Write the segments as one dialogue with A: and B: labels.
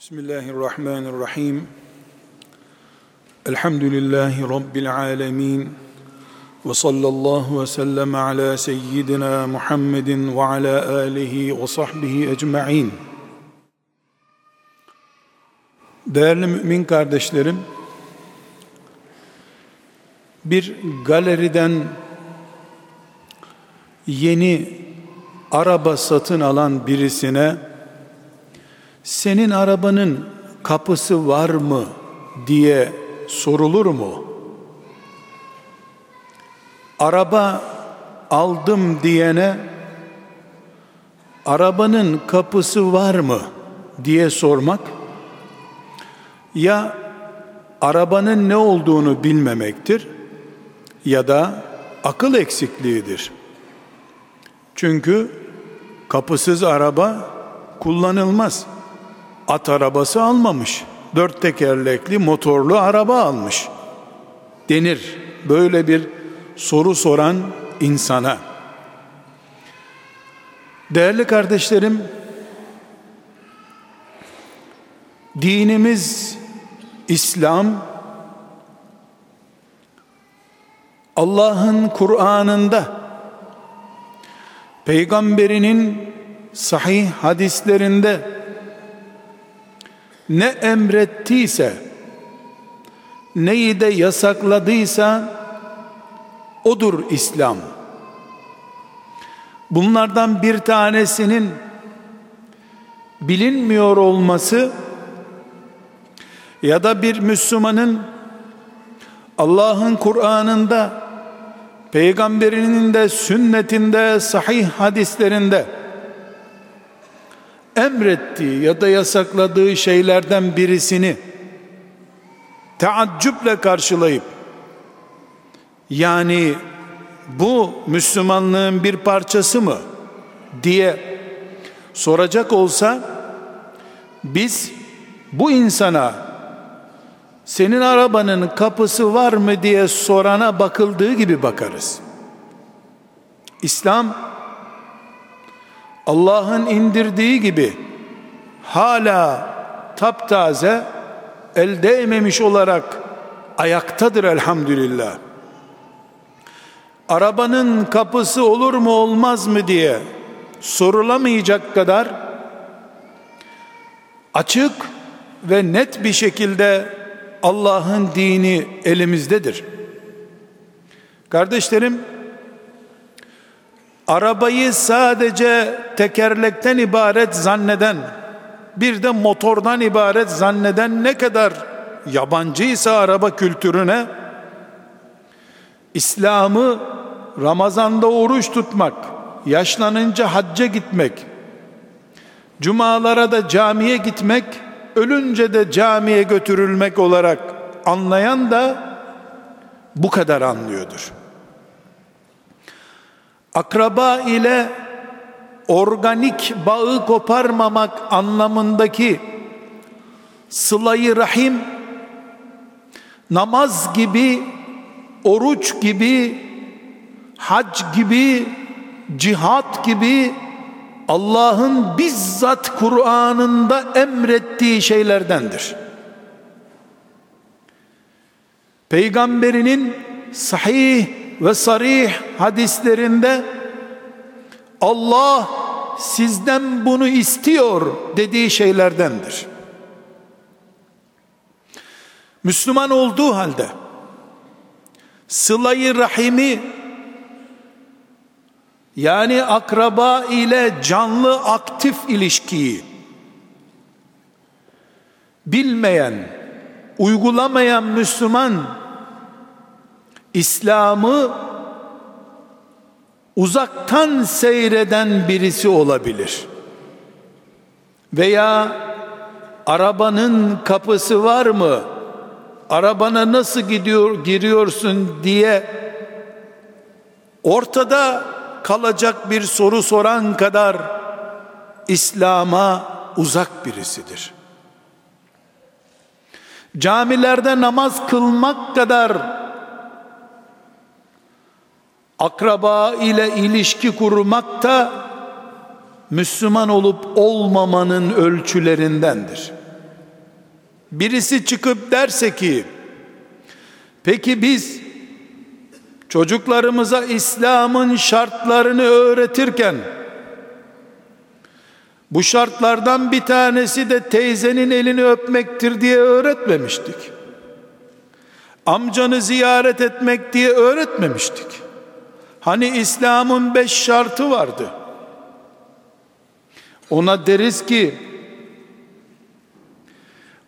A: Bismillahirrahmanirrahim. Elhamdülillahi Rabbil alemin. Ve sallallahu ve sellem ala seyyidina Muhammedin ve ala alihi ve sahbihi ecma'in. Değerli mümin kardeşlerim, bir galeriden yeni araba satın alan birisine senin arabanın kapısı var mı diye sorulur mu? Araba aldım diyene arabanın kapısı var mı diye sormak ya arabanın ne olduğunu bilmemektir ya da akıl eksikliğidir. Çünkü kapısız araba kullanılmaz at arabası almamış. Dört tekerlekli motorlu araba almış. Denir böyle bir soru soran insana. Değerli kardeşlerim, dinimiz İslam Allah'ın Kur'an'ında peygamberinin sahih hadislerinde ne emrettiyse neyi de yasakladıysa odur İslam. Bunlardan bir tanesinin bilinmiyor olması ya da bir Müslümanın Allah'ın Kur'an'ında peygamberinin de sünnetinde sahih hadislerinde emrettiği ya da yasakladığı şeylerden birisini teaccüple karşılayıp yani bu Müslümanlığın bir parçası mı diye soracak olsa biz bu insana senin arabanın kapısı var mı diye sorana bakıldığı gibi bakarız. İslam Allah'ın indirdiği gibi hala taptaze el değmemiş olarak ayaktadır elhamdülillah. Arabanın kapısı olur mu olmaz mı diye sorulamayacak kadar açık ve net bir şekilde Allah'ın dini elimizdedir. Kardeşlerim, arabayı sadece tekerlekten ibaret zanneden, bir de motordan ibaret zanneden ne kadar yabancıysa araba kültürüne, İslam'ı Ramazan'da oruç tutmak, yaşlanınca hacca gitmek, cumalara da camiye gitmek, ölünce de camiye götürülmek olarak anlayan da bu kadar anlıyordur akraba ile organik bağı koparmamak anlamındaki sılayı rahim namaz gibi oruç gibi hac gibi cihat gibi Allah'ın bizzat Kur'an'ında emrettiği şeylerdendir. Peygamberinin sahih ve sarih hadislerinde Allah sizden bunu istiyor dediği şeylerdendir. Müslüman olduğu halde sılayı rahimi yani akraba ile canlı aktif ilişkiyi bilmeyen, uygulamayan Müslüman İslam'ı uzaktan seyreden birisi olabilir. Veya arabanın kapısı var mı? Arabana nasıl gidiyor giriyorsun diye ortada kalacak bir soru soran kadar İslam'a uzak birisidir. Camilerde namaz kılmak kadar akraba ile ilişki kurmak da Müslüman olup olmamanın ölçülerindendir. birisi çıkıp derse ki peki biz çocuklarımıza İslam'ın şartlarını öğretirken bu şartlardan bir tanesi de teyzenin elini öpmektir diye öğretmemiştik. Amcanı ziyaret etmek diye öğretmemiştik. Hani İslam'ın beş şartı vardı. Ona deriz ki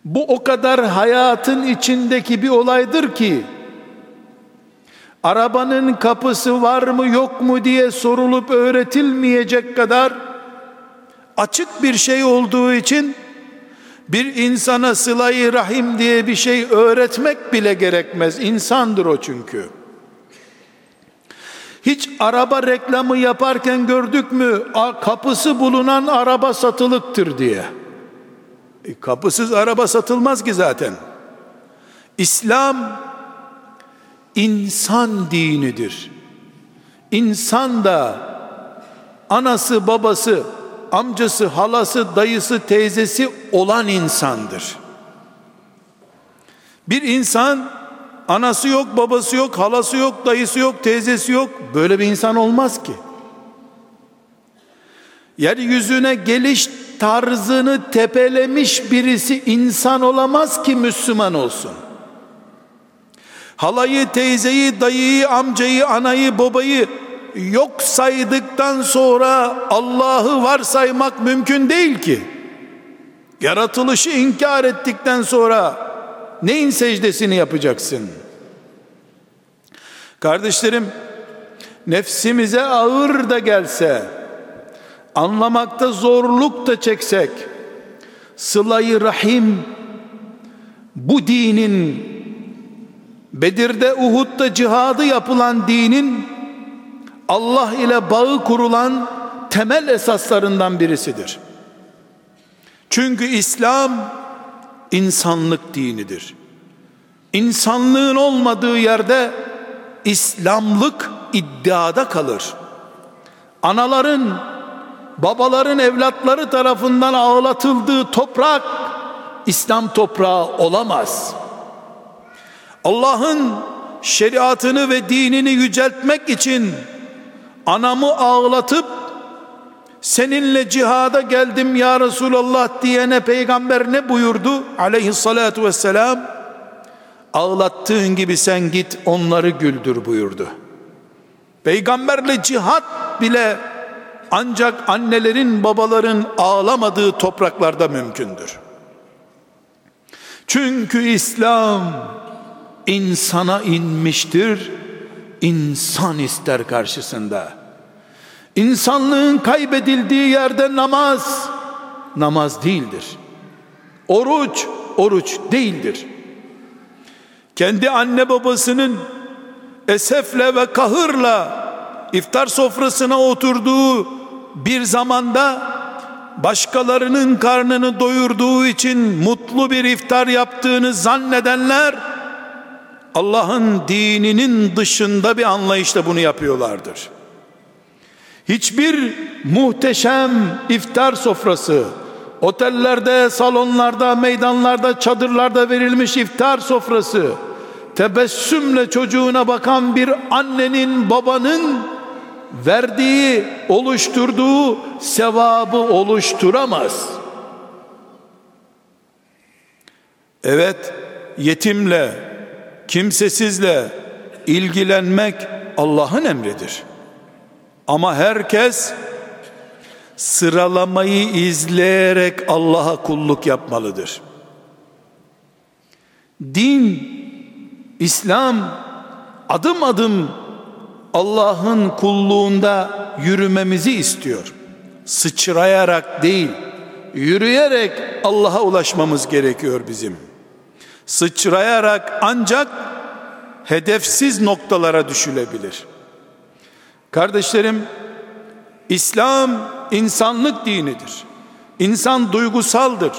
A: bu o kadar hayatın içindeki bir olaydır ki arabanın kapısı var mı yok mu diye sorulup öğretilmeyecek kadar açık bir şey olduğu için bir insana sılayı rahim diye bir şey öğretmek bile gerekmez. İnsandır o çünkü. Hiç araba reklamı yaparken gördük mü kapısı bulunan araba satılıktır diye. E, kapısız araba satılmaz ki zaten. İslam insan dinidir. İnsan da anası babası amcası, halası, dayısı, teyzesi olan insandır. Bir insan anası yok, babası yok, halası yok, dayısı yok, teyzesi yok. Böyle bir insan olmaz ki. Yeryüzüne geliş tarzını tepelemiş birisi insan olamaz ki Müslüman olsun. Halayı, teyzeyi, dayıyı, amcayı, anayı, babayı yok saydıktan sonra Allah'ı varsaymak mümkün değil ki. Yaratılışı inkar ettikten sonra neyin secdesini yapacaksın? Kardeşlerim, nefsimize ağır da gelse, anlamakta zorluk da çeksek, sılayı rahim, bu dinin, Bedir'de, Uhud'da cihadı yapılan dinin, Allah ile bağı kurulan temel esaslarından birisidir. Çünkü İslam insanlık dinidir. İnsanlığın olmadığı yerde İslamlık iddiada kalır. Anaların, babaların evlatları tarafından ağlatıldığı toprak İslam toprağı olamaz. Allah'ın şeriatını ve dinini yüceltmek için anamı ağlatıp seninle cihada geldim ya Resulallah diyene peygamber ne buyurdu aleyhissalatu vesselam ağlattığın gibi sen git onları güldür buyurdu peygamberle cihat bile ancak annelerin babaların ağlamadığı topraklarda mümkündür çünkü İslam insana inmiştir insan ister karşısında. İnsanlığın kaybedildiği yerde namaz namaz değildir. Oruç oruç değildir. Kendi anne babasının esefle ve kahırla iftar sofrasına oturduğu bir zamanda başkalarının karnını doyurduğu için mutlu bir iftar yaptığını zannedenler Allah'ın dininin dışında bir anlayışla bunu yapıyorlardır. Hiçbir muhteşem iftar sofrası, otellerde, salonlarda, meydanlarda, çadırlarda verilmiş iftar sofrası, tebessümle çocuğuna bakan bir annenin, babanın verdiği, oluşturduğu sevabı oluşturamaz. Evet, yetimle, kimsesizle ilgilenmek Allah'ın emridir. Ama herkes sıralamayı izleyerek Allah'a kulluk yapmalıdır. Din, İslam adım adım Allah'ın kulluğunda yürümemizi istiyor. Sıçrayarak değil, yürüyerek Allah'a ulaşmamız gerekiyor bizim sıçrayarak ancak hedefsiz noktalara düşülebilir. Kardeşlerim, İslam insanlık dinidir. İnsan duygusaldır.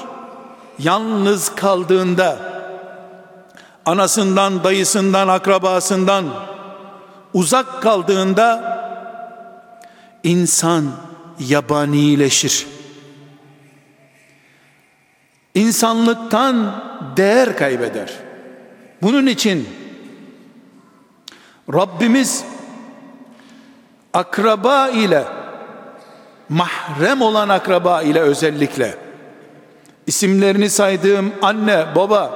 A: Yalnız kaldığında anasından, dayısından, akrabasından uzak kaldığında insan yabanileşir. insanlıktan değer kaybeder. Bunun için Rabbimiz akraba ile mahrem olan akraba ile özellikle isimlerini saydığım anne, baba,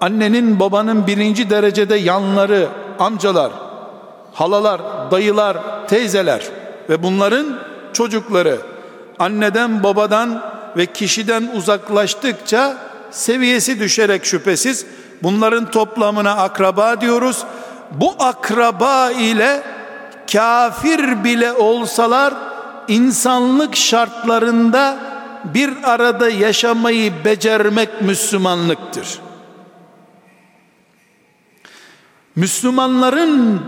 A: annenin babanın birinci derecede yanları, amcalar, halalar, dayılar, teyzeler ve bunların çocukları anneden, babadan ve kişiden uzaklaştıkça seviyesi düşerek şüphesiz bunların toplamına akraba diyoruz. Bu akraba ile kafir bile olsalar insanlık şartlarında bir arada yaşamayı becermek Müslümanlıktır. Müslümanların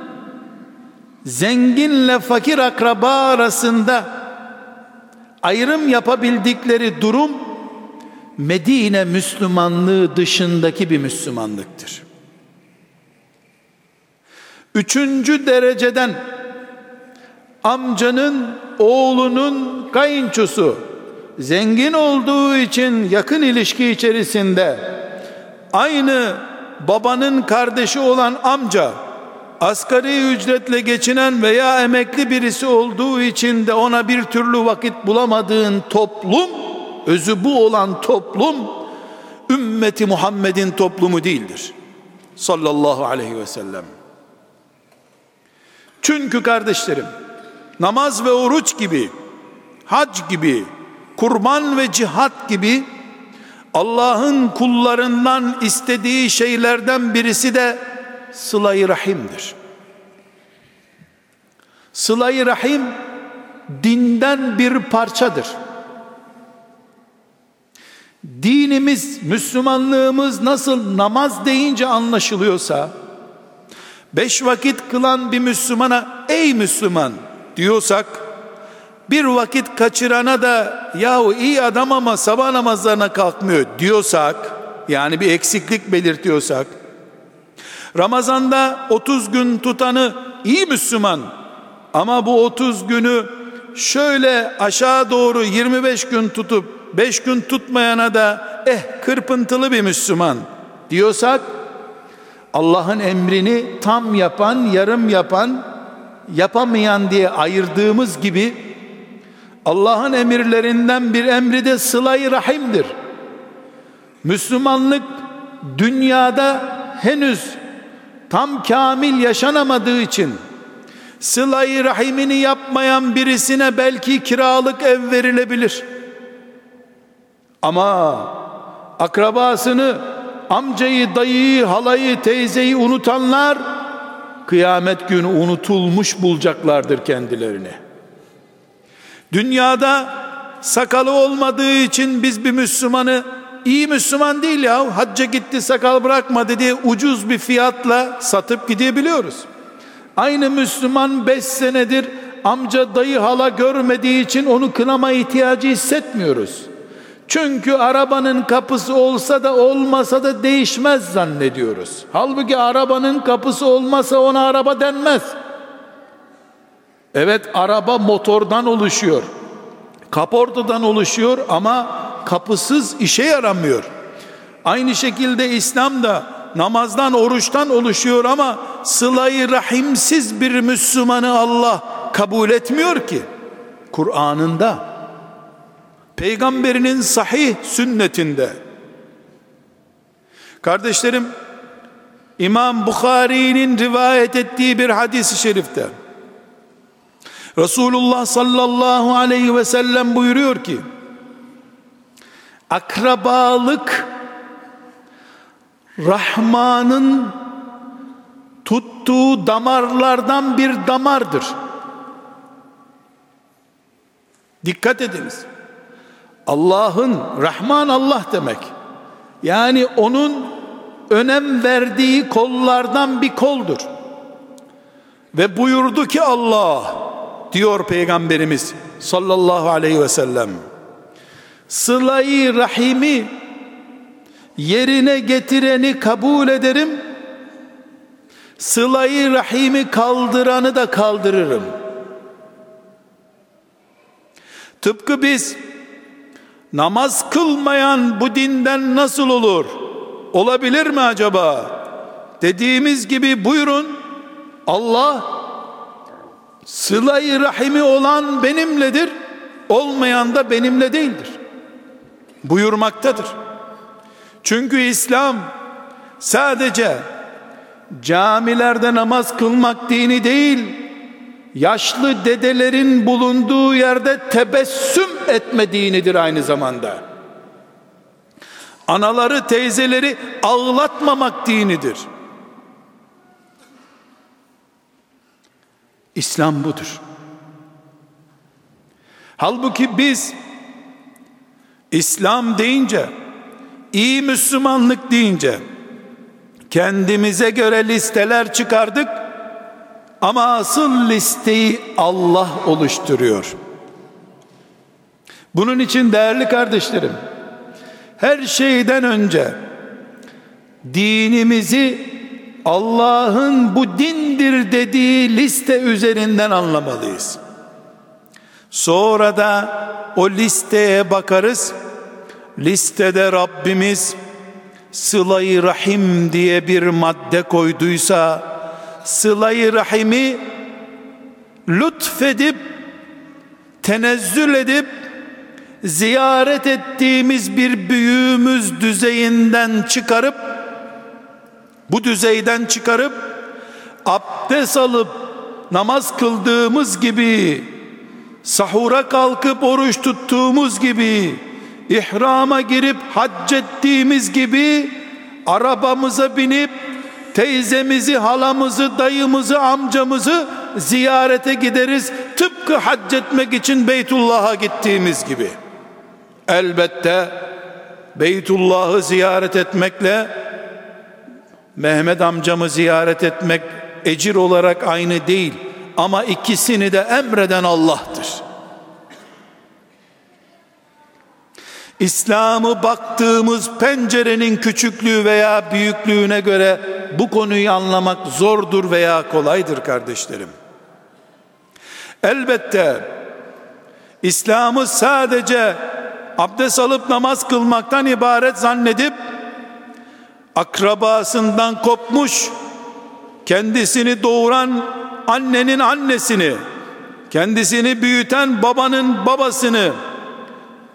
A: zenginle fakir akraba arasında ayrım yapabildikleri durum Medine Müslümanlığı dışındaki bir Müslümanlıktır. Üçüncü dereceden amcanın oğlunun kayınçosu zengin olduğu için yakın ilişki içerisinde aynı babanın kardeşi olan amca asgari ücretle geçinen veya emekli birisi olduğu için de ona bir türlü vakit bulamadığın toplum özü bu olan toplum ümmeti Muhammed'in toplumu değildir. Sallallahu aleyhi ve sellem. Çünkü kardeşlerim namaz ve oruç gibi hac gibi kurban ve cihat gibi Allah'ın kullarından istediği şeylerden birisi de sıla-i rahimdir. Sıla-i rahim dinden bir parçadır. Dinimiz, Müslümanlığımız nasıl namaz deyince anlaşılıyorsa, beş vakit kılan bir Müslümana ey Müslüman diyorsak, bir vakit kaçırana da yahu iyi adam ama sabah namazlarına kalkmıyor diyorsak, yani bir eksiklik belirtiyorsak, Ramazanda 30 gün tutanı iyi Müslüman ama bu 30 günü şöyle aşağı doğru 25 gün tutup 5 gün tutmayana da eh kırpıntılı bir Müslüman diyorsak Allah'ın emrini tam yapan, yarım yapan, yapamayan diye ayırdığımız gibi Allah'ın emirlerinden bir emri de sıla-i rahimdir. Müslümanlık dünyada henüz tam kamil yaşanamadığı için sıla-i rahimini yapmayan birisine belki kiralık ev verilebilir. Ama akrabasını, amcayı, dayıyı, halayı, teyzeyi unutanlar kıyamet günü unutulmuş bulacaklardır kendilerini. Dünyada sakalı olmadığı için biz bir Müslümanı iyi Müslüman değil ya hacca gitti sakal bırakmadı diye ucuz bir fiyatla satıp gidebiliyoruz. Aynı Müslüman 5 senedir amca dayı hala görmediği için onu kınama ihtiyacı hissetmiyoruz. Çünkü arabanın kapısı olsa da olmasa da değişmez zannediyoruz. Halbuki arabanın kapısı olmasa ona araba denmez. Evet araba motordan oluşuyor. Kaportadan oluşuyor ama kapısız işe yaramıyor. Aynı şekilde İslam da namazdan oruçtan oluşuyor ama sılayı rahimsiz bir Müslümanı Allah kabul etmiyor ki. Kur'an'ında peygamberinin sahih sünnetinde kardeşlerim İmam Bukhari'nin rivayet ettiği bir hadis-i şerifte Resulullah sallallahu aleyhi ve sellem buyuruyor ki akrabalık Rahman'ın tuttuğu damarlardan bir damardır. Dikkat ediniz. Allah'ın Rahman Allah demek. Yani onun önem verdiği kollardan bir koldur. Ve buyurdu ki Allah diyor peygamberimiz sallallahu aleyhi ve sellem sılayı rahimi yerine getireni kabul ederim sılayı rahimi kaldıranı da kaldırırım tıpkı biz Namaz kılmayan bu dinden nasıl olur? Olabilir mi acaba? Dediğimiz gibi buyurun Allah sıla-i rahimi olan benimledir, olmayan da benimle değildir. Buyurmaktadır. Çünkü İslam sadece camilerde namaz kılmak dini değil, yaşlı dedelerin bulunduğu yerde tebessüm etme dinidir aynı zamanda. Anaları, teyzeleri ağlatmamak dinidir. İslam budur. Halbuki biz İslam deyince, iyi Müslümanlık deyince kendimize göre listeler çıkardık ama asıl listeyi Allah oluşturuyor. Bunun için değerli kardeşlerim, her şeyden önce dinimizi Allah'ın bu dindir dediği liste üzerinden anlamalıyız. Sonra da o listeye bakarız. Listede Rabbimiz sılayı rahim diye bir madde koyduysa sılayı rahimi lütfedip tenezzül edip ziyaret ettiğimiz bir büyüğümüz düzeyinden çıkarıp bu düzeyden çıkarıp abdest alıp namaz kıldığımız gibi sahura kalkıp oruç tuttuğumuz gibi ihrama girip hac ettiğimiz gibi arabamıza binip teyzemizi, halamızı, dayımızı, amcamızı ziyarete gideriz. Tıpkı hac etmek için Beytullah'a gittiğimiz gibi. Elbette Beytullah'ı ziyaret etmekle Mehmet amcamı ziyaret etmek ecir olarak aynı değil ama ikisini de emreden Allah'tır. İslam'ı baktığımız pencerenin küçüklüğü veya büyüklüğüne göre bu konuyu anlamak zordur veya kolaydır kardeşlerim. Elbette İslam'ı sadece abdest alıp namaz kılmaktan ibaret zannedip akrabasından kopmuş kendisini doğuran annenin annesini kendisini büyüten babanın babasını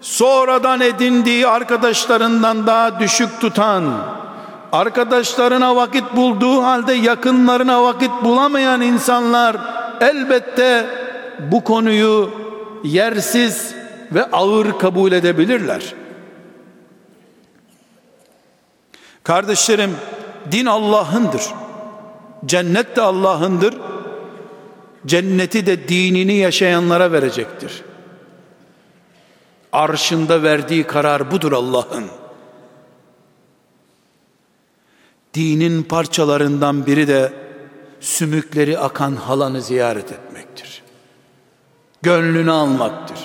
A: sonradan edindiği arkadaşlarından daha düşük tutan arkadaşlarına vakit bulduğu halde yakınlarına vakit bulamayan insanlar elbette bu konuyu yersiz ve ağır kabul edebilirler. Kardeşlerim din Allah'ındır. Cennet de Allah'ındır. Cenneti de dinini yaşayanlara verecektir. Arşında verdiği karar budur Allah'ın. Dinin parçalarından biri de sümükleri akan halanı ziyaret etmektir. Gönlünü almaktır.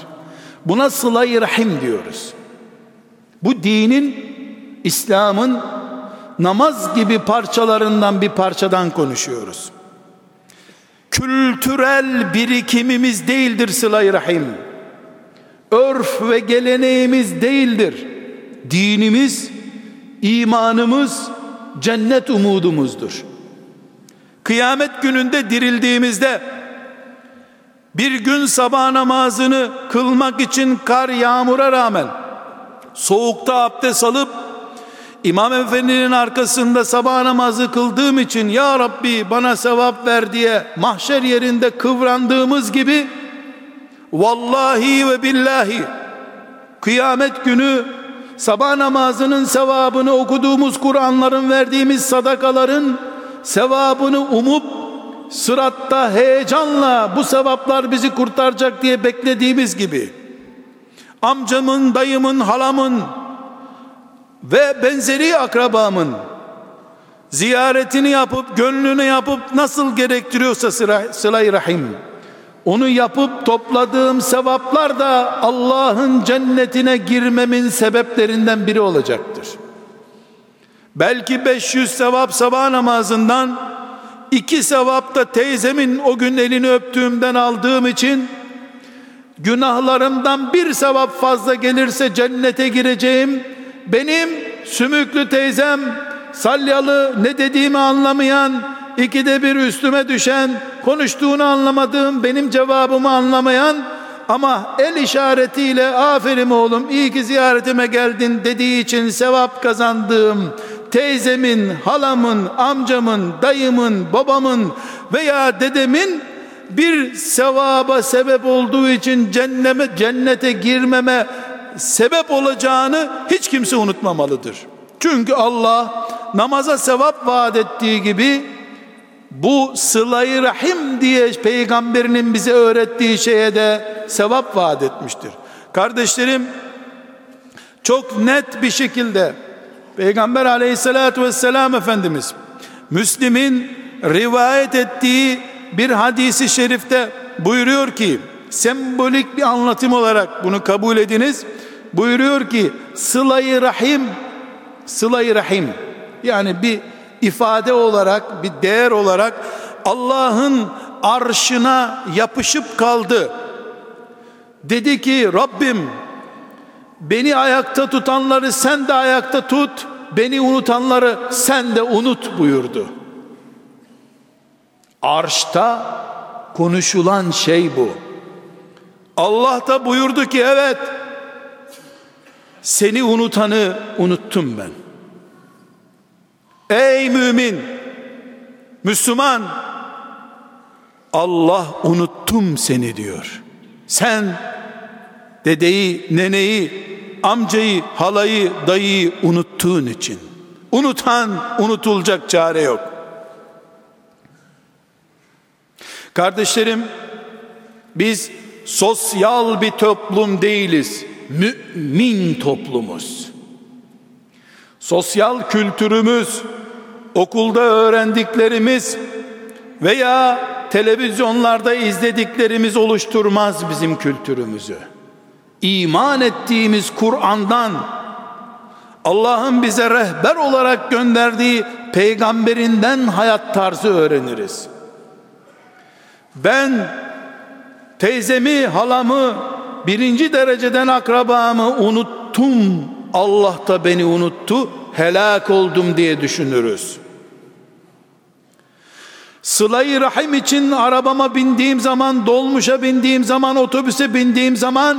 A: Buna sıla-i rahim diyoruz. Bu dinin, İslam'ın namaz gibi parçalarından bir parçadan konuşuyoruz. Kültürel birikimimiz değildir sıla-i rahim. Örf ve geleneğimiz değildir. Dinimiz, imanımız, cennet umudumuzdur. Kıyamet gününde dirildiğimizde bir gün sabah namazını kılmak için kar yağmura rağmen soğukta abdest alıp İmam Efendi'nin arkasında sabah namazı kıldığım için ya Rabbi bana sevap ver diye mahşer yerinde kıvrandığımız gibi vallahi ve billahi kıyamet günü sabah namazının sevabını okuduğumuz Kur'anların verdiğimiz sadakaların sevabını umup sıratta heyecanla bu sevaplar bizi kurtaracak diye beklediğimiz gibi amcamın, dayımın, halamın ve benzeri akrabamın ziyaretini yapıp gönlünü yapıp nasıl gerektiriyorsa sıla-i rahim onu yapıp topladığım sevaplar da Allah'ın cennetine girmemin sebeplerinden biri olacaktır. Belki 500 sevap sabah namazından iki sevap da teyzemin o gün elini öptüğümden aldığım için günahlarımdan bir sevap fazla gelirse cennete gireceğim. Benim sümüklü teyzem salyalı ne dediğimi anlamayan ikide bir üstüme düşen konuştuğunu anlamadığım benim cevabımı anlamayan ama el işaretiyle aferin oğlum iyi ki ziyaretime geldin dediği için sevap kazandığım teyzemin, halamın, amcamın, dayımın, babamın veya dedemin bir sevaba sebep olduğu için cenneme, cennete girmeme sebep olacağını hiç kimse unutmamalıdır. Çünkü Allah namaza sevap vaat ettiği gibi bu sılayı rahim diye peygamberinin bize öğrettiği şeye de sevap vaat etmiştir. Kardeşlerim çok net bir şekilde Peygamber aleyhissalatü vesselam Efendimiz Müslim'in rivayet ettiği bir hadisi şerifte buyuruyor ki sembolik bir anlatım olarak bunu kabul ediniz. Buyuruyor ki sılayı rahim sılayı rahim yani bir ifade olarak bir değer olarak Allah'ın arşına yapışıp kaldı. Dedi ki Rabbim beni ayakta tutanları sen de ayakta tut, beni unutanları sen de unut buyurdu. Arşta konuşulan şey bu. Allah da buyurdu ki evet seni unutanı unuttum ben. Ey mümin, Müslüman, Allah unuttum seni diyor. Sen dedeyi, neneyi, amcayı, halayı, dayıyı unuttuğun için. Unutan unutulacak çare yok. Kardeşlerim, biz sosyal bir toplum değiliz. Mümin toplumuz. Sosyal kültürümüz, okulda öğrendiklerimiz veya televizyonlarda izlediklerimiz oluşturmaz bizim kültürümüzü. İman ettiğimiz Kur'an'dan Allah'ın bize rehber olarak gönderdiği peygamberinden hayat tarzı öğreniriz. Ben teyzemi, halamı, birinci dereceden akrabamı unuttum. Allah da beni unuttu, helak oldum diye düşünürüz. Sıla-i Rahim için arabama bindiğim zaman, dolmuşa bindiğim zaman, otobüse bindiğim zaman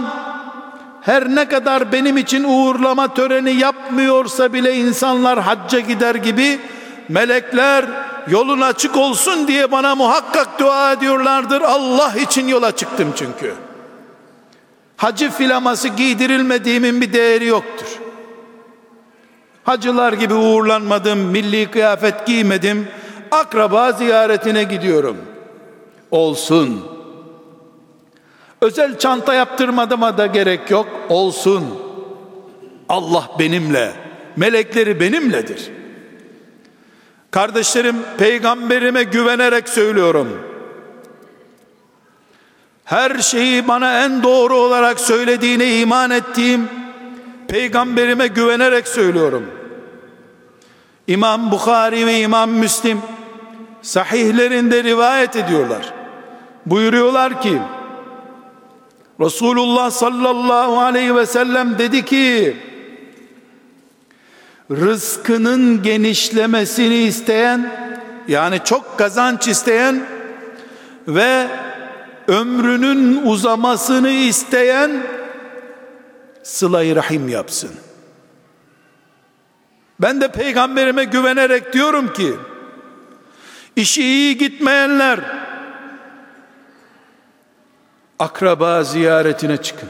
A: her ne kadar benim için uğurlama töreni yapmıyorsa bile insanlar hacca gider gibi melekler yolun açık olsun diye bana muhakkak dua ediyorlardır. Allah için yola çıktım çünkü. Hacı filaması giydirilmediğimin bir değeri yoktur. Hacılar gibi uğurlanmadım, milli kıyafet giymedim, akraba ziyaretine gidiyorum. Olsun. Özel çanta yaptırmadığıma da gerek yok. Olsun. Allah benimle, melekleri benimledir. Kardeşlerim, peygamberime güvenerek söylüyorum. Her şeyi bana en doğru olarak söylediğine iman ettiğim peygamberime güvenerek söylüyorum. İmam Bukhari ve İmam Müslim sahihlerinde rivayet ediyorlar. Buyuruyorlar ki Resulullah sallallahu aleyhi ve sellem dedi ki rızkının genişlemesini isteyen yani çok kazanç isteyen ve ömrünün uzamasını isteyen sıla rahim yapsın. Ben de peygamberime güvenerek diyorum ki işi iyi gitmeyenler akraba ziyaretine çıkın.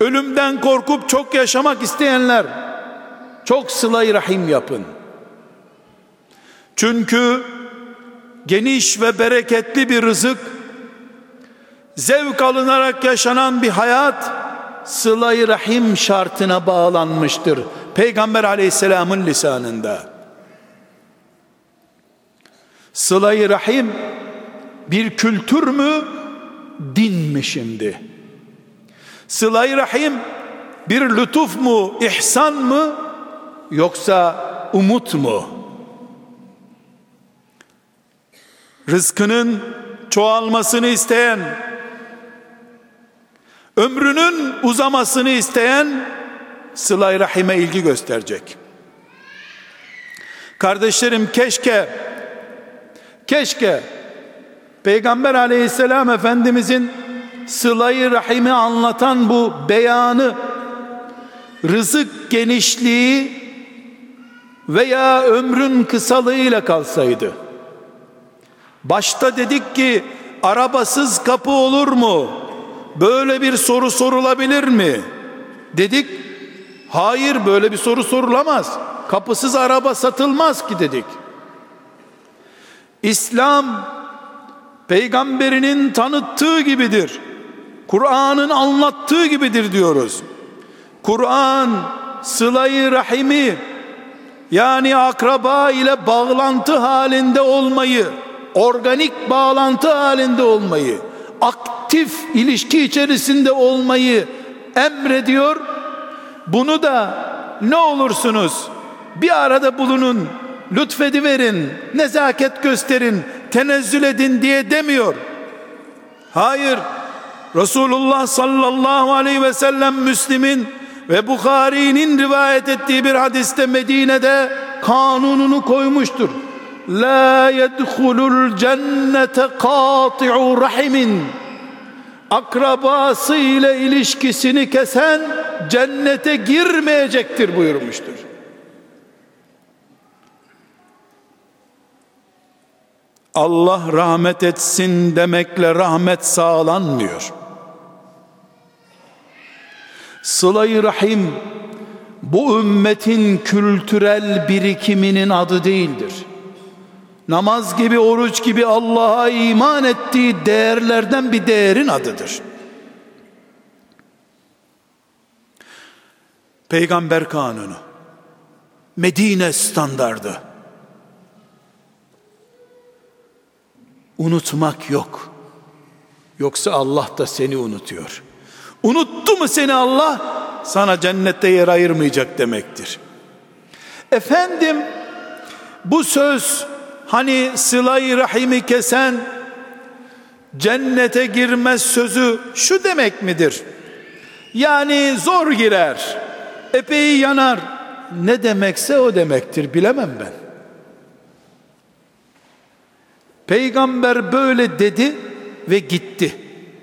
A: Ölümden korkup çok yaşamak isteyenler çok sıla rahim yapın. Çünkü geniş ve bereketli bir rızık zevk alınarak yaşanan bir hayat sıla rahim şartına bağlanmıştır. Peygamber aleyhisselamın lisanında. Sıla rahim bir kültür mü, din mi şimdi? sıla rahim bir lütuf mu, ihsan mı, yoksa umut mu? Rızkının çoğalmasını isteyen, ömrünün uzamasını isteyen sıla rahime ilgi gösterecek. Kardeşlerim keşke keşke Peygamber aleyhisselam efendimizin sılayı rahimi anlatan bu beyanı rızık genişliği veya ömrün kısalığıyla kalsaydı. Başta dedik ki arabasız kapı olur mu? Böyle bir soru sorulabilir mi? dedik. Hayır böyle bir soru sorulamaz. Kapısız araba satılmaz ki dedik İslam peygamberinin tanıttığı gibidir. Kur'an'ın anlattığı gibidir diyoruz. Kur'an sılayı rahimi yani akraba ile bağlantı halinde olmayı organik bağlantı halinde olmayı aktif ilişki içerisinde olmayı emrediyor. Bunu da ne olursunuz bir arada bulunun lütfediverin nezaket gösterin tenezzül edin diye demiyor hayır Resulullah sallallahu aleyhi ve sellem Müslim'in ve Bukhari'nin rivayet ettiği bir hadiste Medine'de kanununu koymuştur. La yedhulul cennete kati'u rahimin akrabası ile ilişkisini kesen cennete girmeyecektir buyurmuştur. Allah rahmet etsin demekle rahmet sağlanmıyor. Sıla-i Rahim bu ümmetin kültürel birikiminin adı değildir. Namaz gibi, oruç gibi Allah'a iman ettiği değerlerden bir değerin adıdır. Peygamber kanunu, Medine standardı. Unutmak yok. Yoksa Allah da seni unutuyor. Unuttu mu seni Allah? Sana cennette yer ayırmayacak demektir. Efendim bu söz hani sıla-i rahimi kesen cennete girmez sözü şu demek midir? Yani zor girer, epey yanar. Ne demekse o demektir bilemem ben. Peygamber böyle dedi ve gitti.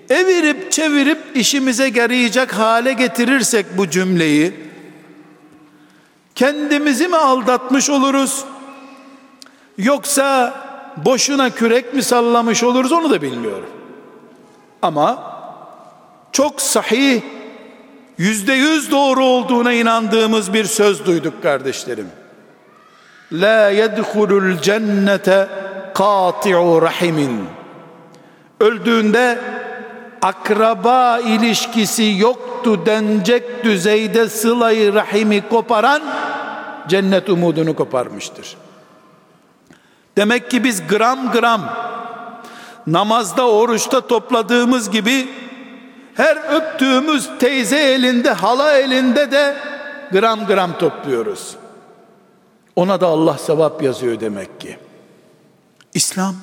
A: Evirip çevirip işimize yarayacak hale getirirsek bu cümleyi kendimizi mi aldatmış oluruz? Yoksa boşuna kürek mi sallamış oluruz onu da bilmiyorum. Ama çok sahih yüzde yüz doğru olduğuna inandığımız bir söz duyduk kardeşlerim. La yedhulul cennete kati'u rahimin öldüğünde akraba ilişkisi yoktu denecek düzeyde sılayı rahimi koparan cennet umudunu koparmıştır. Demek ki biz gram gram namazda oruçta topladığımız gibi her öptüğümüz teyze elinde hala elinde de gram gram topluyoruz. Ona da Allah sevap yazıyor demek ki. İslam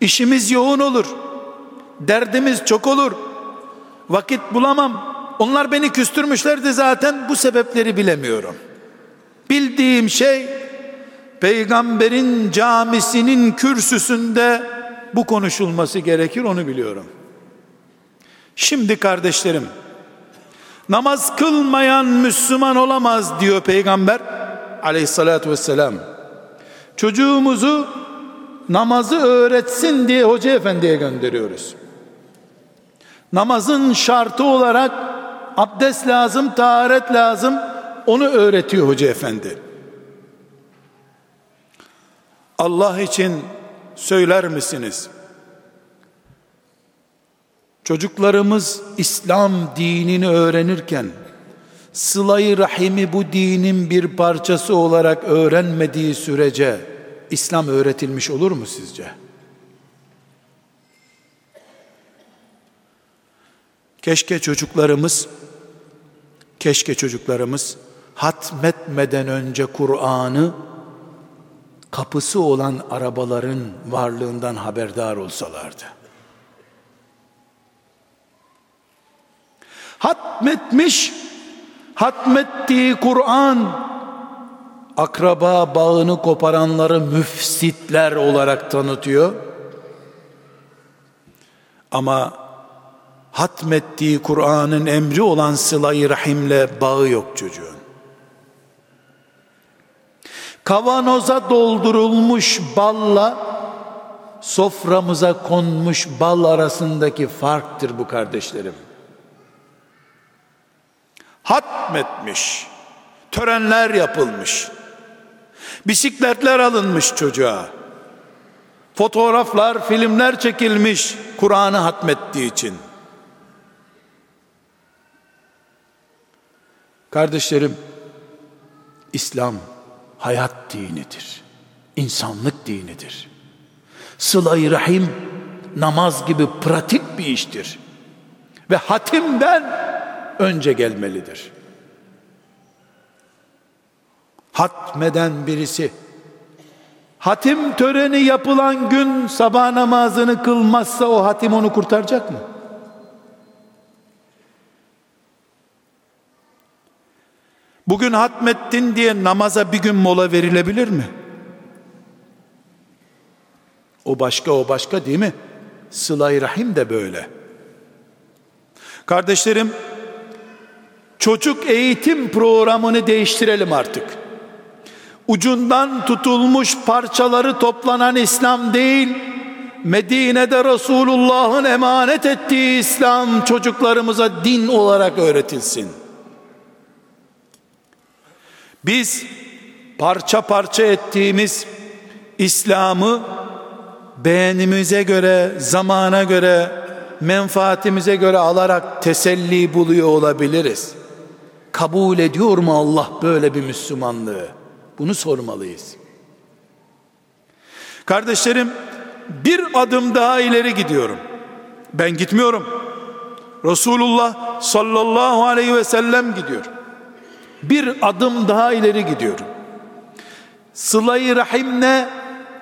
A: işimiz yoğun olur derdimiz çok olur. Vakit bulamam. Onlar beni küstürmüşlerdi zaten bu sebepleri bilemiyorum. Bildiğim şey peygamberin camisinin kürsüsünde bu konuşulması gerekir onu biliyorum. Şimdi kardeşlerim namaz kılmayan Müslüman olamaz diyor peygamber aleyhissalatü vesselam. Çocuğumuzu namazı öğretsin diye hoca efendiye gönderiyoruz namazın şartı olarak abdest lazım, taharet lazım. Onu öğretiyor hoca efendi. Allah için söyler misiniz? Çocuklarımız İslam dinini öğrenirken sılayı rahimi bu dinin bir parçası olarak öğrenmediği sürece İslam öğretilmiş olur mu sizce? Keşke çocuklarımız keşke çocuklarımız hatmetmeden önce Kur'an'ı kapısı olan arabaların varlığından haberdar olsalardı. hatmetmiş. Hatmettiği Kur'an akraba bağını koparanları müfsitler olarak tanıtıyor. Ama hatmettiği Kur'an'ın emri olan sıla-i rahimle bağı yok çocuğun. Kavanoza doldurulmuş balla soframıza konmuş bal arasındaki farktır bu kardeşlerim. Hatmetmiş, törenler yapılmış, bisikletler alınmış çocuğa, fotoğraflar, filmler çekilmiş Kur'an'ı hatmettiği için. Kardeşlerim, İslam hayat dinidir. insanlık dinidir. Sıla-i Rahim namaz gibi pratik bir iştir. Ve hatimden önce gelmelidir. Hatmeden birisi hatim töreni yapılan gün sabah namazını kılmazsa o hatim onu kurtaracak mı? Bugün hatmettin diye namaza bir gün mola verilebilir mi? O başka o başka değil mi? Sıla-i Rahim de böyle. Kardeşlerim, çocuk eğitim programını değiştirelim artık. Ucundan tutulmuş parçaları toplanan İslam değil, Medine'de Resulullah'ın emanet ettiği İslam çocuklarımıza din olarak öğretilsin. Biz parça parça ettiğimiz İslam'ı beğenimize göre, zamana göre, menfaatimize göre alarak teselli buluyor olabiliriz. Kabul ediyor mu Allah böyle bir Müslümanlığı? Bunu sormalıyız. Kardeşlerim, bir adım daha ileri gidiyorum. Ben gitmiyorum. Resulullah sallallahu aleyhi ve sellem gidiyor. Bir adım daha ileri gidiyorum. Sıla-i Rahim'le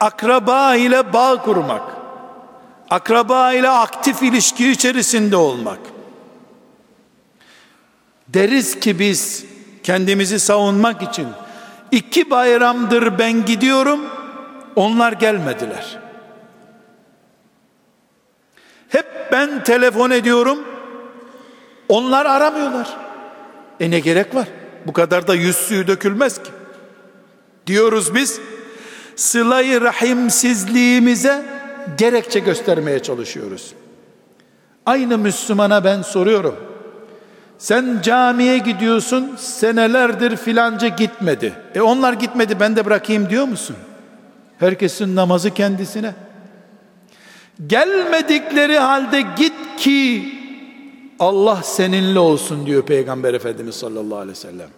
A: akraba ile bağ kurmak, akraba ile aktif ilişki içerisinde olmak. Deriz ki biz kendimizi savunmak için iki bayramdır ben gidiyorum, onlar gelmediler. Hep ben telefon ediyorum, onlar aramıyorlar. E ne gerek var? Bu kadar da yüz suyu dökülmez ki. Diyoruz biz, sılayı rahimsizliğimize gerekçe göstermeye çalışıyoruz. Aynı Müslümana ben soruyorum. Sen camiye gidiyorsun senelerdir filanca gitmedi. E onlar gitmedi ben de bırakayım diyor musun? Herkesin namazı kendisine. Gelmedikleri halde git ki Allah seninle olsun diyor Peygamber Efendimiz sallallahu aleyhi ve sellem.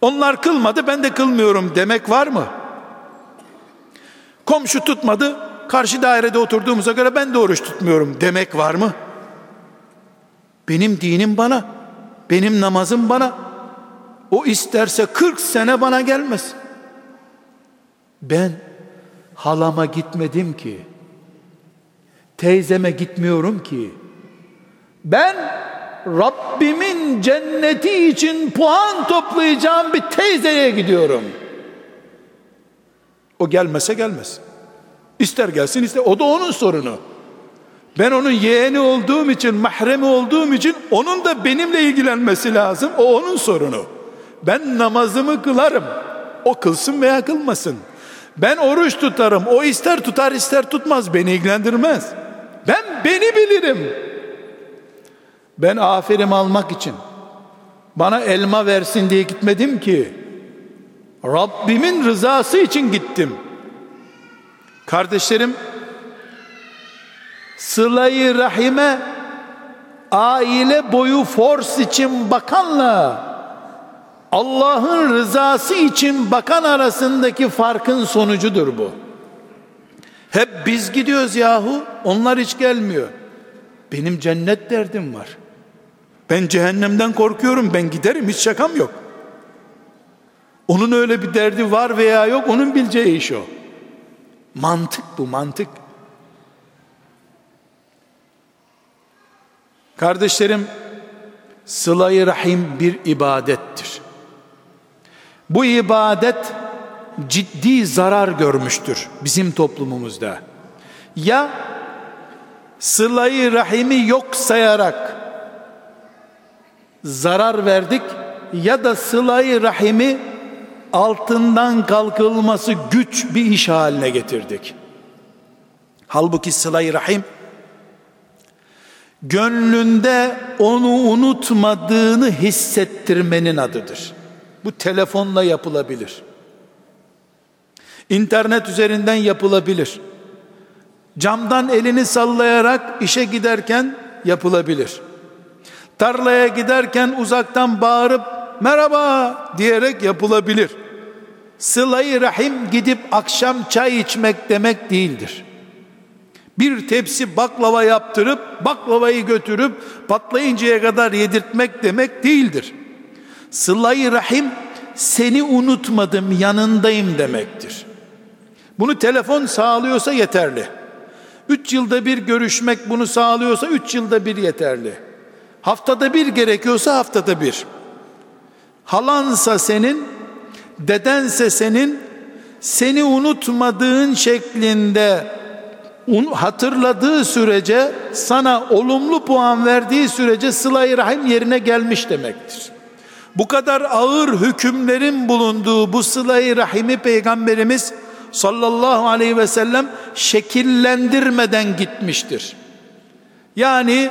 A: Onlar kılmadı ben de kılmıyorum demek var mı? Komşu tutmadı, karşı dairede oturduğumuza göre ben de oruç tutmuyorum demek var mı? Benim dinim bana, benim namazım bana. O isterse 40 sene bana gelmez. Ben halama gitmedim ki. Teyzeme gitmiyorum ki. Ben Rabbimin cenneti için puan toplayacağım bir teyzeye gidiyorum.'' O gelmese gelmez. İster gelsin ister. O da onun sorunu. Ben onun yeğeni olduğum için, mahremi olduğum için onun da benimle ilgilenmesi lazım. O onun sorunu. Ben namazımı kılarım. O kılsın veya kılmasın. Ben oruç tutarım. O ister tutar ister tutmaz. Beni ilgilendirmez. Ben beni bilirim. Ben aferin almak için bana elma versin diye gitmedim ki. Rabbimin rızası için gittim. Kardeşlerim, sılayı rahime aile boyu fors için bakanla Allah'ın rızası için bakan arasındaki farkın sonucudur bu. Hep biz gidiyoruz yahu, onlar hiç gelmiyor. Benim cennet derdim var. Ben cehennemden korkuyorum, ben giderim, hiç şakam yok. Onun öyle bir derdi var veya yok onun bileceği iş o. Mantık bu mantık. Kardeşlerim sıla rahim bir ibadettir. Bu ibadet ciddi zarar görmüştür bizim toplumumuzda. Ya sıla rahimi yok sayarak zarar verdik ya da sıla rahimi altından kalkılması güç bir iş haline getirdik. Halbuki sıla rahim gönlünde onu unutmadığını hissettirmenin adıdır. Bu telefonla yapılabilir. İnternet üzerinden yapılabilir. Camdan elini sallayarak işe giderken yapılabilir. Tarlaya giderken uzaktan bağırıp merhaba diyerek yapılabilir. Sıla-i Rahim gidip akşam çay içmek demek değildir bir tepsi baklava yaptırıp baklavayı götürüp patlayıncaya kadar yedirtmek demek değildir. Sıla-i Rahim seni unutmadım yanındayım demektir. Bunu telefon sağlıyorsa yeterli. Üç yılda bir görüşmek bunu sağlıyorsa üç yılda bir yeterli. Haftada bir gerekiyorsa haftada bir. Halansa senin, dedense senin, seni unutmadığın şeklinde hatırladığı sürece sana olumlu puan verdiği sürece sıla-i rahim yerine gelmiş demektir. Bu kadar ağır hükümlerin bulunduğu bu sıla-i rahimi peygamberimiz sallallahu aleyhi ve sellem şekillendirmeden gitmiştir. Yani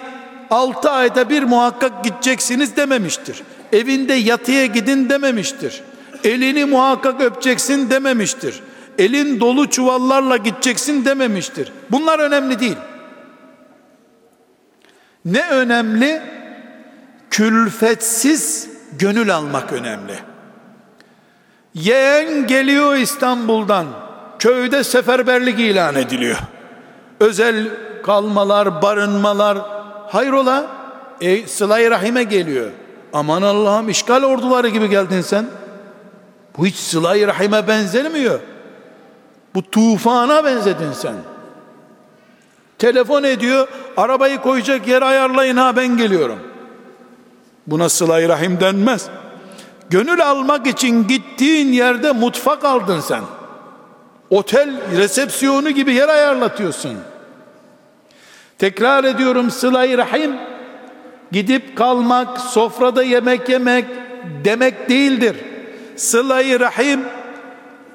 A: 6 ayda bir muhakkak gideceksiniz dememiştir. Evinde yatıya gidin dememiştir. Elini muhakkak öpeceksin dememiştir elin dolu çuvallarla gideceksin dememiştir. Bunlar önemli değil. Ne önemli? Külfetsiz gönül almak önemli. Yeğen geliyor İstanbul'dan. Köyde seferberlik ilan ediliyor. Özel kalmalar, barınmalar. Hayrola? E, sıla rahime geliyor. Aman Allah'ım işgal orduları gibi geldin sen. Bu hiç sıla rahime benzemiyor. Bu tufana benzedin sen. Telefon ediyor, arabayı koyacak yer ayarlayın ha ben geliyorum. Buna sıla rahim denmez. Gönül almak için gittiğin yerde mutfak aldın sen. Otel resepsiyonu gibi yer ayarlatıyorsun. Tekrar ediyorum sıla rahim gidip kalmak, sofrada yemek yemek demek değildir. Sıla-i Rahim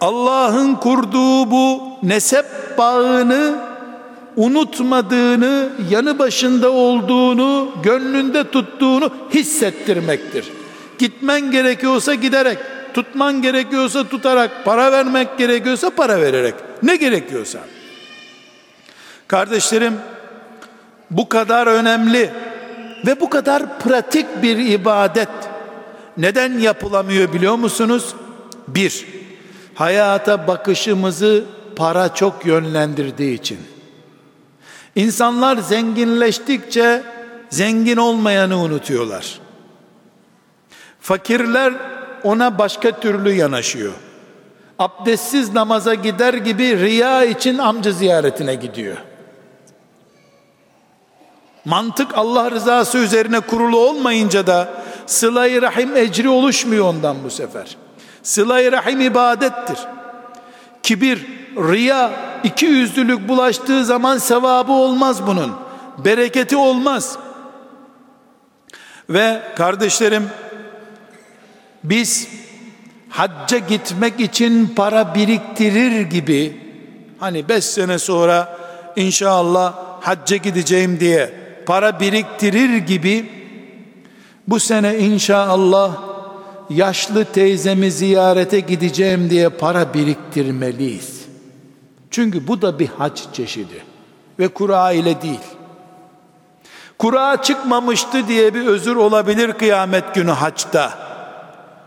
A: Allah'ın kurduğu bu nesep bağını unutmadığını, yanı başında olduğunu, gönlünde tuttuğunu hissettirmektir. Gitmen gerekiyorsa giderek, tutman gerekiyorsa tutarak, para vermek gerekiyorsa para vererek, ne gerekiyorsa. Kardeşlerim, bu kadar önemli ve bu kadar pratik bir ibadet neden yapılamıyor biliyor musunuz? Bir, hayata bakışımızı para çok yönlendirdiği için. İnsanlar zenginleştikçe zengin olmayanı unutuyorlar. Fakirler ona başka türlü yanaşıyor. Abdestsiz namaza gider gibi riya için amca ziyaretine gidiyor. Mantık Allah rızası üzerine kurulu olmayınca da sıla-i rahim ecri oluşmuyor ondan bu sefer. Sıla-i rahim ibadettir. Kibir, riya, iki yüzlülük bulaştığı zaman sevabı olmaz bunun. Bereketi olmaz. Ve kardeşlerim biz hacca gitmek için para biriktirir gibi hani beş sene sonra inşallah hacca gideceğim diye para biriktirir gibi bu sene inşallah yaşlı teyzemi ziyarete gideceğim diye para biriktirmeliyiz. Çünkü bu da bir hac çeşidi ve kura ile değil. Kura çıkmamıştı diye bir özür olabilir kıyamet günü haçta.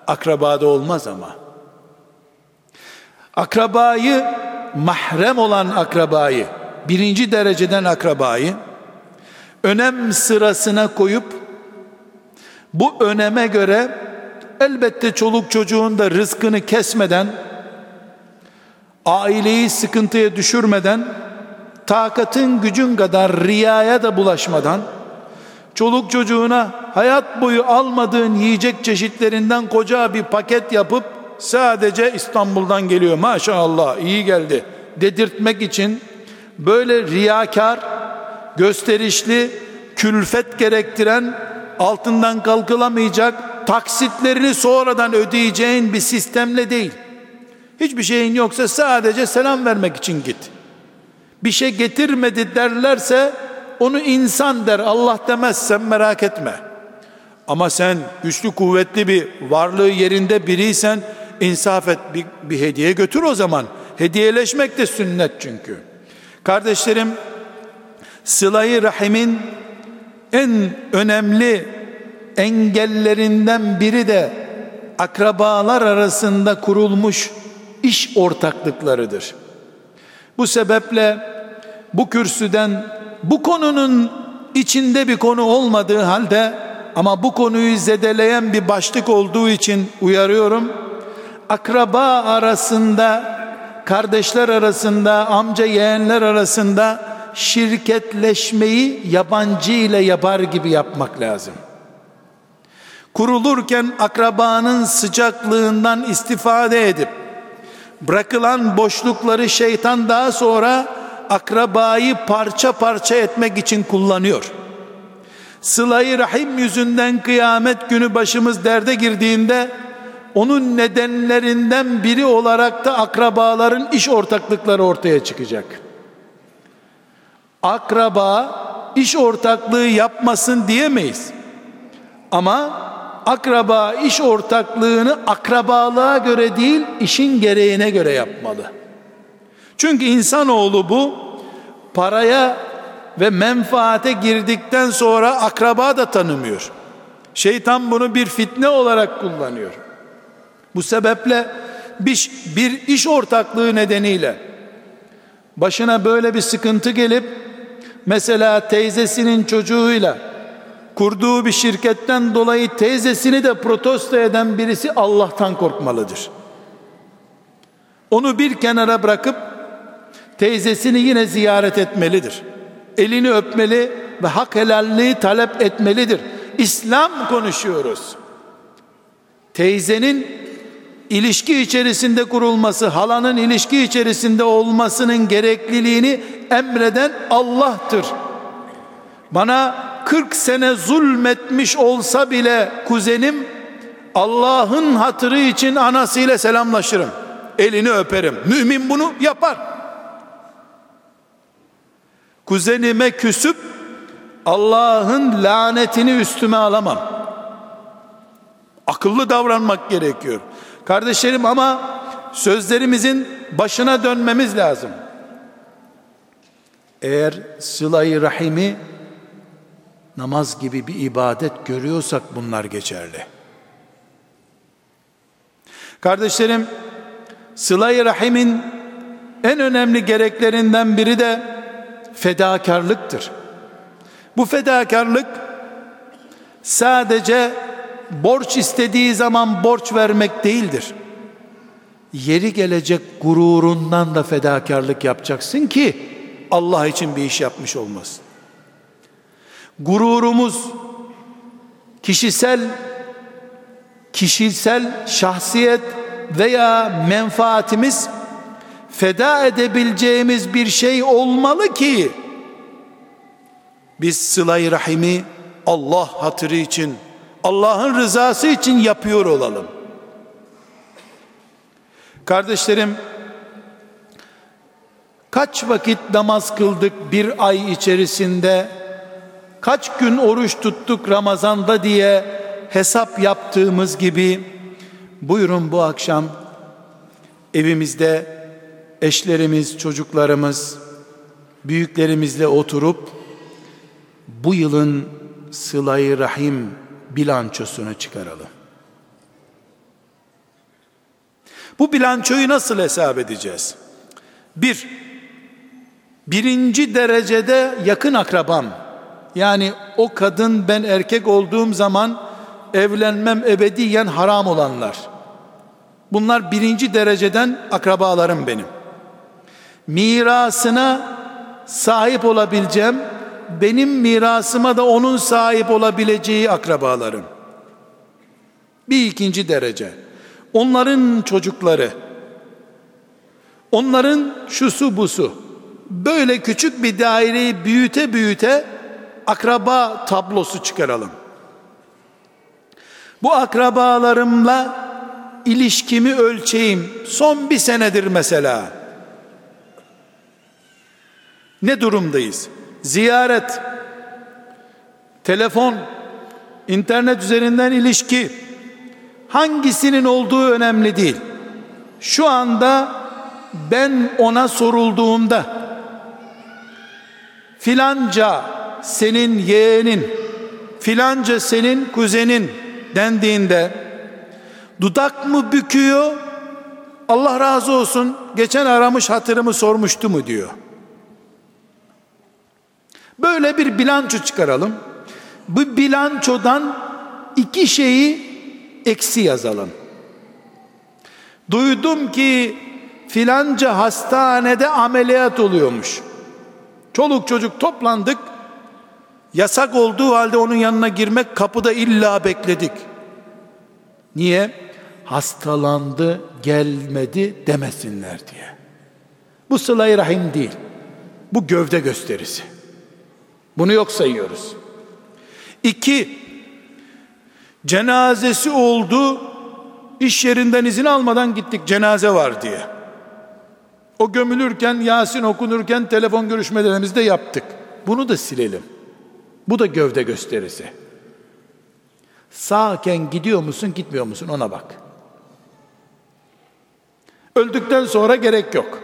A: Akrabada olmaz ama. Akrabayı mahrem olan akrabayı birinci dereceden akrabayı önem sırasına koyup bu öneme göre elbette çoluk çocuğun da rızkını kesmeden aileyi sıkıntıya düşürmeden takatın gücün kadar riyaya da bulaşmadan çoluk çocuğuna hayat boyu almadığın yiyecek çeşitlerinden koca bir paket yapıp sadece İstanbul'dan geliyor maşallah iyi geldi. dedirtmek için böyle riyakar, gösterişli, külfet gerektiren, altından kalkılamayacak, taksitlerini sonradan ödeyeceğin bir sistemle değil. Hiçbir şeyin yoksa sadece selam vermek için git. Bir şey getirmedi derlerse onu insan der Allah demezsen merak etme. Ama sen güçlü kuvvetli bir varlığı yerinde biriysen insaf et bir, bir hediye götür o zaman. Hediyeleşmek de sünnet çünkü. Kardeşlerim sılayı rahimin en önemli engellerinden biri de akrabalar arasında kurulmuş iş ortaklıklarıdır. Bu sebeple bu kürsüden bu konunun içinde bir konu olmadığı halde ama bu konuyu zedeleyen bir başlık olduğu için uyarıyorum. Akraba arasında, kardeşler arasında, amca yeğenler arasında şirketleşmeyi yabancı ile yapar gibi yapmak lazım. Kurulurken akrabanın sıcaklığından istifade edip bırakılan boşlukları şeytan daha sonra akrabayı parça parça etmek için kullanıyor. Sıla-i Rahim yüzünden kıyamet günü başımız derde girdiğinde onun nedenlerinden biri olarak da akrabaların iş ortaklıkları ortaya çıkacak. Akraba iş ortaklığı yapmasın diyemeyiz. Ama akraba iş ortaklığını akrabalığa göre değil işin gereğine göre yapmalı. Çünkü insanoğlu bu paraya ve menfaate girdikten sonra akraba da tanımıyor. Şeytan bunu bir fitne olarak kullanıyor. Bu sebeple bir, bir iş ortaklığı nedeniyle başına böyle bir sıkıntı gelip mesela teyzesinin çocuğuyla kurduğu bir şirketten dolayı teyzesini de protesto eden birisi Allah'tan korkmalıdır. Onu bir kenara bırakıp teyzesini yine ziyaret etmelidir. Elini öpmeli ve hak helalliği talep etmelidir. İslam konuşuyoruz. Teyzenin ilişki içerisinde kurulması, halanın ilişki içerisinde olmasının gerekliliğini emreden Allah'tır. Bana 40 sene zulmetmiş olsa bile kuzenim Allah'ın hatırı için anasıyla selamlaşırım. Elini öperim. Mümin bunu yapar. Kuzenime küsüp Allah'ın lanetini üstüme alamam. Akıllı davranmak gerekiyor. Kardeşlerim ama sözlerimizin başına dönmemiz lazım. Eğer sıla-i rahimi namaz gibi bir ibadet görüyorsak bunlar geçerli. Kardeşlerim, sıla-i rahimin en önemli gereklerinden biri de fedakarlıktır. Bu fedakarlık sadece borç istediği zaman borç vermek değildir. Yeri gelecek gururundan da fedakarlık yapacaksın ki Allah için bir iş yapmış olmasın gururumuz, kişisel kişisel şahsiyet veya menfaatimiz feda edebileceğimiz bir şey olmalı ki biz sıla rahimi Allah hatırı için Allah'ın rızası için yapıyor olalım. Kardeşlerim kaç vakit namaz kıldık bir ay içerisinde kaç gün oruç tuttuk Ramazan'da diye hesap yaptığımız gibi buyurun bu akşam evimizde eşlerimiz, çocuklarımız, büyüklerimizle oturup bu yılın sılayı rahim bilançosunu çıkaralım. Bu bilançoyu nasıl hesap edeceğiz? Bir, birinci derecede yakın akrabam, yani o kadın ben erkek olduğum zaman evlenmem ebediyen haram olanlar. Bunlar birinci dereceden akrabalarım benim. Mirasına sahip olabileceğim benim mirasıma da onun sahip olabileceği akrabalarım. Bir ikinci derece. Onların çocukları, onların şusu busu, böyle küçük bir daireyi büyüte büyüte akraba tablosu çıkaralım. Bu akrabalarımla ilişkimi ölçeyim. Son bir senedir mesela. Ne durumdayız? Ziyaret, telefon, internet üzerinden ilişki, hangisinin olduğu önemli değil. Şu anda ben ona sorulduğumda filanca senin yeğenin, filanca senin kuzenin dendiğinde dudak mı büküyor? Allah razı olsun geçen aramış hatırımı sormuştu mu diyor. Böyle bir bilanço çıkaralım. Bu bilançodan iki şeyi eksi yazalım. Duydum ki filanca hastanede ameliyat oluyormuş. Çoluk çocuk toplandık. Yasak olduğu halde onun yanına girmek kapıda illa bekledik. Niye? Hastalandı, gelmedi demesinler diye. Bu sıla rahim değil. Bu gövde gösterisi. Bunu yok sayıyoruz. İki, cenazesi oldu, iş yerinden izin almadan gittik cenaze var diye. O gömülürken, Yasin okunurken telefon görüşmelerimizi de yaptık. Bunu da silelim. Bu da gövde gösterisi. Sağken gidiyor musun, gitmiyor musun ona bak. Öldükten sonra gerek yok.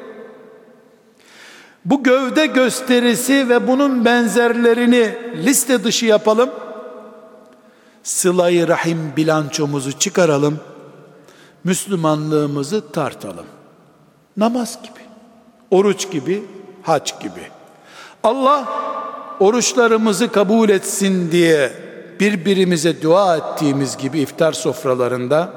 A: Bu gövde gösterisi ve bunun benzerlerini liste dışı yapalım. Sıla-i Rahim bilançomuzu çıkaralım. Müslümanlığımızı tartalım. Namaz gibi, oruç gibi, hac gibi. Allah oruçlarımızı kabul etsin diye birbirimize dua ettiğimiz gibi iftar sofralarında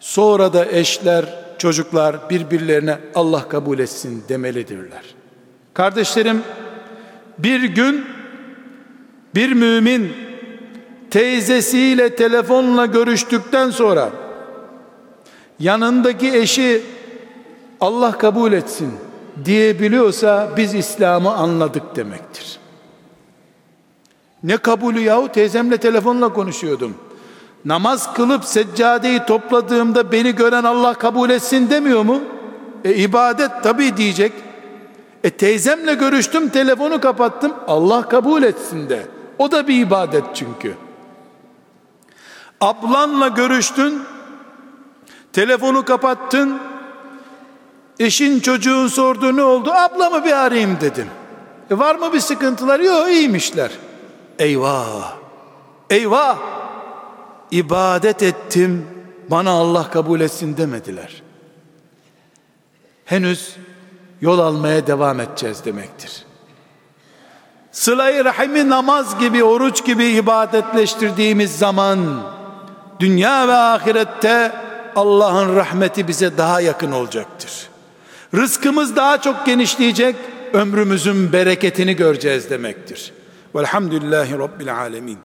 A: sonra da eşler, çocuklar birbirlerine Allah kabul etsin demelidirler. Kardeşlerim bir gün bir mümin teyzesiyle telefonla görüştükten sonra yanındaki eşi Allah kabul etsin diyebiliyorsa biz İslam'ı anladık demektir. Ne kabulü yahu teyzemle telefonla konuşuyordum. Namaz kılıp seccadeyi topladığımda beni gören Allah kabul etsin demiyor mu? E ibadet tabi diyecek. E teyzemle görüştüm telefonu kapattım Allah kabul etsin de. O da bir ibadet çünkü. Ablanla görüştün telefonu kapattın eşin çocuğun sordu ne oldu ablamı bir arayayım dedim. E var mı bir sıkıntılar? Yok iyiymişler. Eyvah! Eyvah! İbadet ettim, bana Allah kabul etsin demediler. Henüz yol almaya devam edeceğiz demektir. Sıla-i Rahim'i namaz gibi, oruç gibi ibadetleştirdiğimiz zaman dünya ve ahirette Allah'ın rahmeti bize daha yakın olacaktır. Rızkımız daha çok genişleyecek, ömrümüzün bereketini göreceğiz demektir. Velhamdülillahi Rabbil Alemin.